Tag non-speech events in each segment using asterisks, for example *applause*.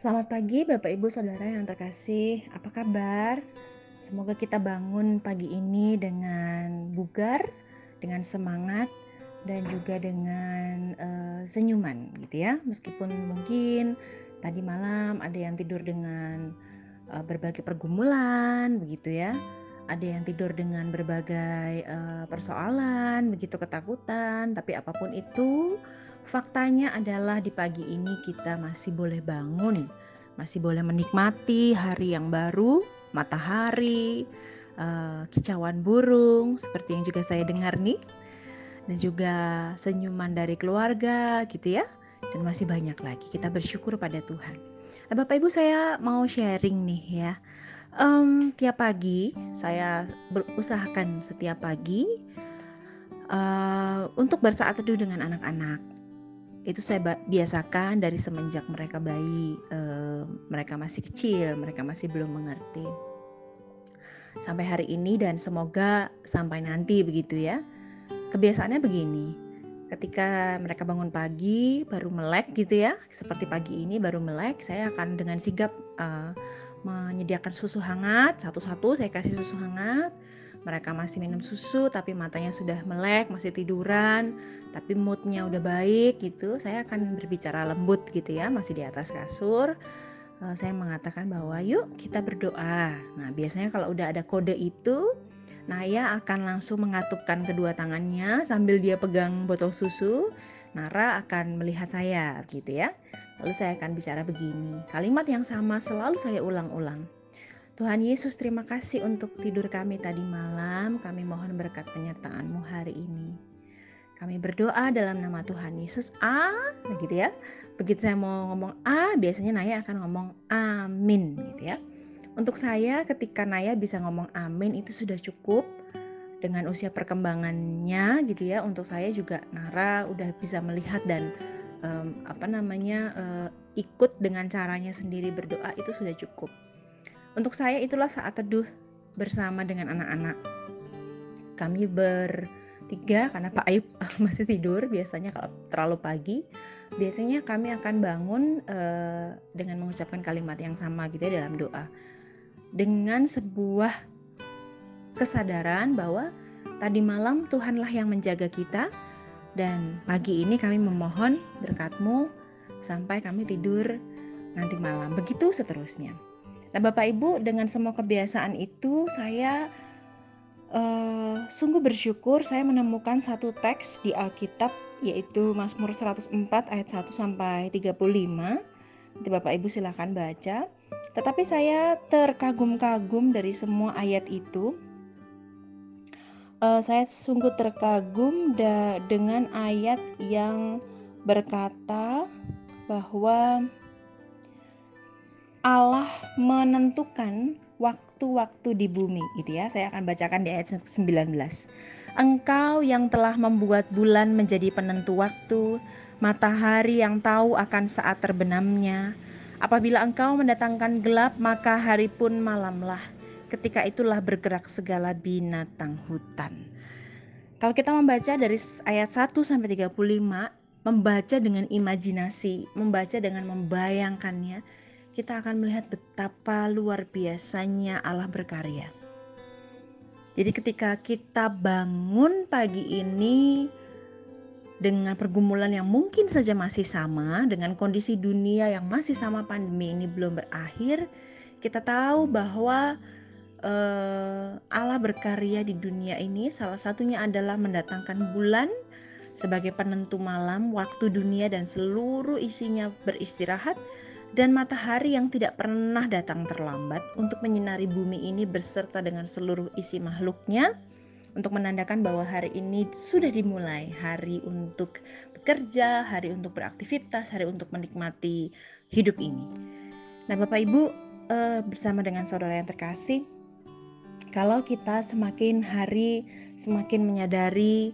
Selamat pagi Bapak Ibu Saudara yang terkasih. Apa kabar? Semoga kita bangun pagi ini dengan bugar, dengan semangat dan juga dengan uh, senyuman gitu ya. Meskipun mungkin tadi malam ada yang tidur dengan uh, berbagai pergumulan begitu ya. Ada yang tidur dengan berbagai uh, persoalan, begitu ketakutan, tapi apa pun itu Faktanya adalah di pagi ini kita masih boleh bangun, masih boleh menikmati hari yang baru, matahari, uh, kicauan burung, seperti yang juga saya dengar nih, dan juga senyuman dari keluarga, gitu ya, dan masih banyak lagi. Kita bersyukur pada Tuhan. Nah, Bapak Ibu saya mau sharing nih ya. Um, tiap pagi saya berusahakan setiap pagi uh, untuk bersaat teduh dengan anak-anak itu saya biasakan dari semenjak mereka bayi, uh, mereka masih kecil, mereka masih belum mengerti. Sampai hari ini dan semoga sampai nanti begitu ya. Kebiasaannya begini, ketika mereka bangun pagi baru melek gitu ya, seperti pagi ini baru melek, saya akan dengan sigap uh, menyediakan susu hangat satu-satu saya kasih susu hangat mereka masih minum susu tapi matanya sudah melek, masih tiduran, tapi moodnya udah baik gitu, saya akan berbicara lembut gitu ya, masih di atas kasur. Uh, saya mengatakan bahwa yuk kita berdoa. Nah biasanya kalau udah ada kode itu, Naya akan langsung mengatupkan kedua tangannya sambil dia pegang botol susu. Nara akan melihat saya gitu ya. Lalu saya akan bicara begini. Kalimat yang sama selalu saya ulang-ulang. Tuhan Yesus terima kasih untuk tidur kami tadi malam. Kami mohon berkat penyertaan-Mu hari ini. Kami berdoa dalam nama Tuhan Yesus. A, begitu ya. Begitu saya mau ngomong A, biasanya Naya akan ngomong amin gitu ya. Untuk saya ketika Naya bisa ngomong amin itu sudah cukup dengan usia perkembangannya gitu ya. Untuk saya juga Nara udah bisa melihat dan um, apa namanya uh, ikut dengan caranya sendiri berdoa itu sudah cukup. Untuk saya itulah saat teduh bersama dengan anak-anak. Kami bertiga karena Pak Ayub *laughs* masih tidur biasanya kalau terlalu pagi. Biasanya kami akan bangun uh, dengan mengucapkan kalimat yang sama gitu ya dalam doa. Dengan sebuah kesadaran bahwa tadi malam Tuhanlah yang menjaga kita dan pagi ini kami memohon berkatmu sampai kami tidur nanti malam. Begitu seterusnya. Nah, Bapak Ibu, dengan semua kebiasaan itu saya uh, sungguh bersyukur saya menemukan satu teks di Alkitab yaitu Mazmur 104 ayat 1 sampai 35. Nanti Bapak Ibu silahkan baca. Tetapi saya terkagum-kagum dari semua ayat itu. Uh, saya sungguh terkagum da dengan ayat yang berkata bahwa Allah menentukan waktu-waktu di bumi gitu ya. Saya akan bacakan di ayat 19. Engkau yang telah membuat bulan menjadi penentu waktu, matahari yang tahu akan saat terbenamnya. Apabila engkau mendatangkan gelap, maka hari pun malamlah. Ketika itulah bergerak segala binatang hutan. Kalau kita membaca dari ayat 1 sampai 35, membaca dengan imajinasi, membaca dengan membayangkannya, kita akan melihat betapa luar biasanya Allah berkarya. Jadi ketika kita bangun pagi ini dengan pergumulan yang mungkin saja masih sama, dengan kondisi dunia yang masih sama pandemi ini belum berakhir, kita tahu bahwa uh, Allah berkarya di dunia ini salah satunya adalah mendatangkan bulan sebagai penentu malam, waktu dunia dan seluruh isinya beristirahat dan matahari yang tidak pernah datang terlambat untuk menyinari bumi ini berserta dengan seluruh isi makhluknya untuk menandakan bahwa hari ini sudah dimulai hari untuk bekerja, hari untuk beraktivitas, hari untuk menikmati hidup ini. Nah, Bapak Ibu eh, bersama dengan saudara yang terkasih, kalau kita semakin hari semakin menyadari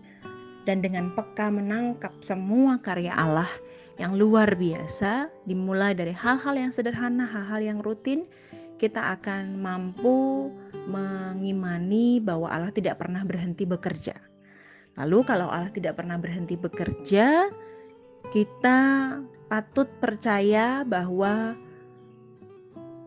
dan dengan peka menangkap semua karya Allah, yang luar biasa, dimulai dari hal-hal yang sederhana, hal-hal yang rutin, kita akan mampu mengimani bahwa Allah tidak pernah berhenti bekerja. Lalu, kalau Allah tidak pernah berhenti bekerja, kita patut percaya bahwa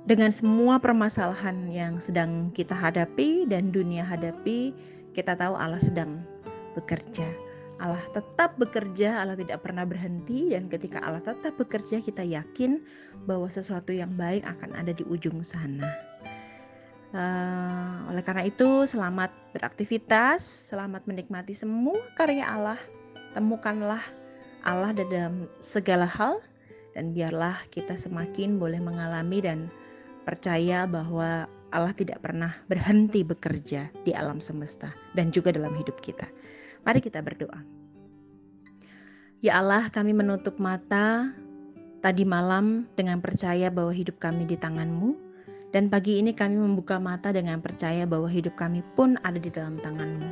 dengan semua permasalahan yang sedang kita hadapi dan dunia hadapi, kita tahu Allah sedang bekerja. Allah tetap bekerja, Allah tidak pernah berhenti, dan ketika Allah tetap bekerja, kita yakin bahwa sesuatu yang baik akan ada di ujung sana. Uh, oleh karena itu, selamat beraktivitas, selamat menikmati semua karya Allah. Temukanlah Allah dalam segala hal, dan biarlah kita semakin boleh mengalami dan percaya bahwa Allah tidak pernah berhenti bekerja di alam semesta dan juga dalam hidup kita. Mari kita berdoa. Ya Allah, kami menutup mata tadi malam dengan percaya bahwa hidup kami di tangan-Mu dan pagi ini kami membuka mata dengan percaya bahwa hidup kami pun ada di dalam tangan-Mu.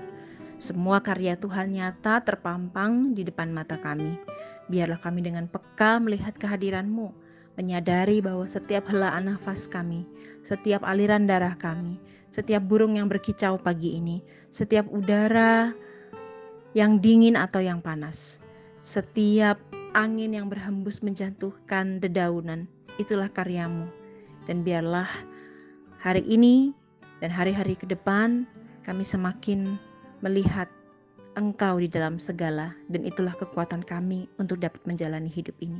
Semua karya Tuhan nyata terpampang di depan mata kami. Biarlah kami dengan peka melihat kehadiran-Mu menyadari bahwa setiap helaan nafas kami, setiap aliran darah kami, setiap burung yang berkicau pagi ini, setiap udara yang dingin atau yang panas, setiap angin yang berhembus menjatuhkan dedaunan, itulah karyamu. Dan biarlah hari ini dan hari-hari ke depan kami semakin melihat Engkau di dalam segala, dan itulah kekuatan kami untuk dapat menjalani hidup ini.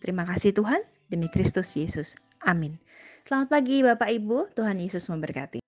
Terima kasih, Tuhan. Demi Kristus Yesus. Amin. Selamat pagi Bapak Ibu, Tuhan Yesus memberkati.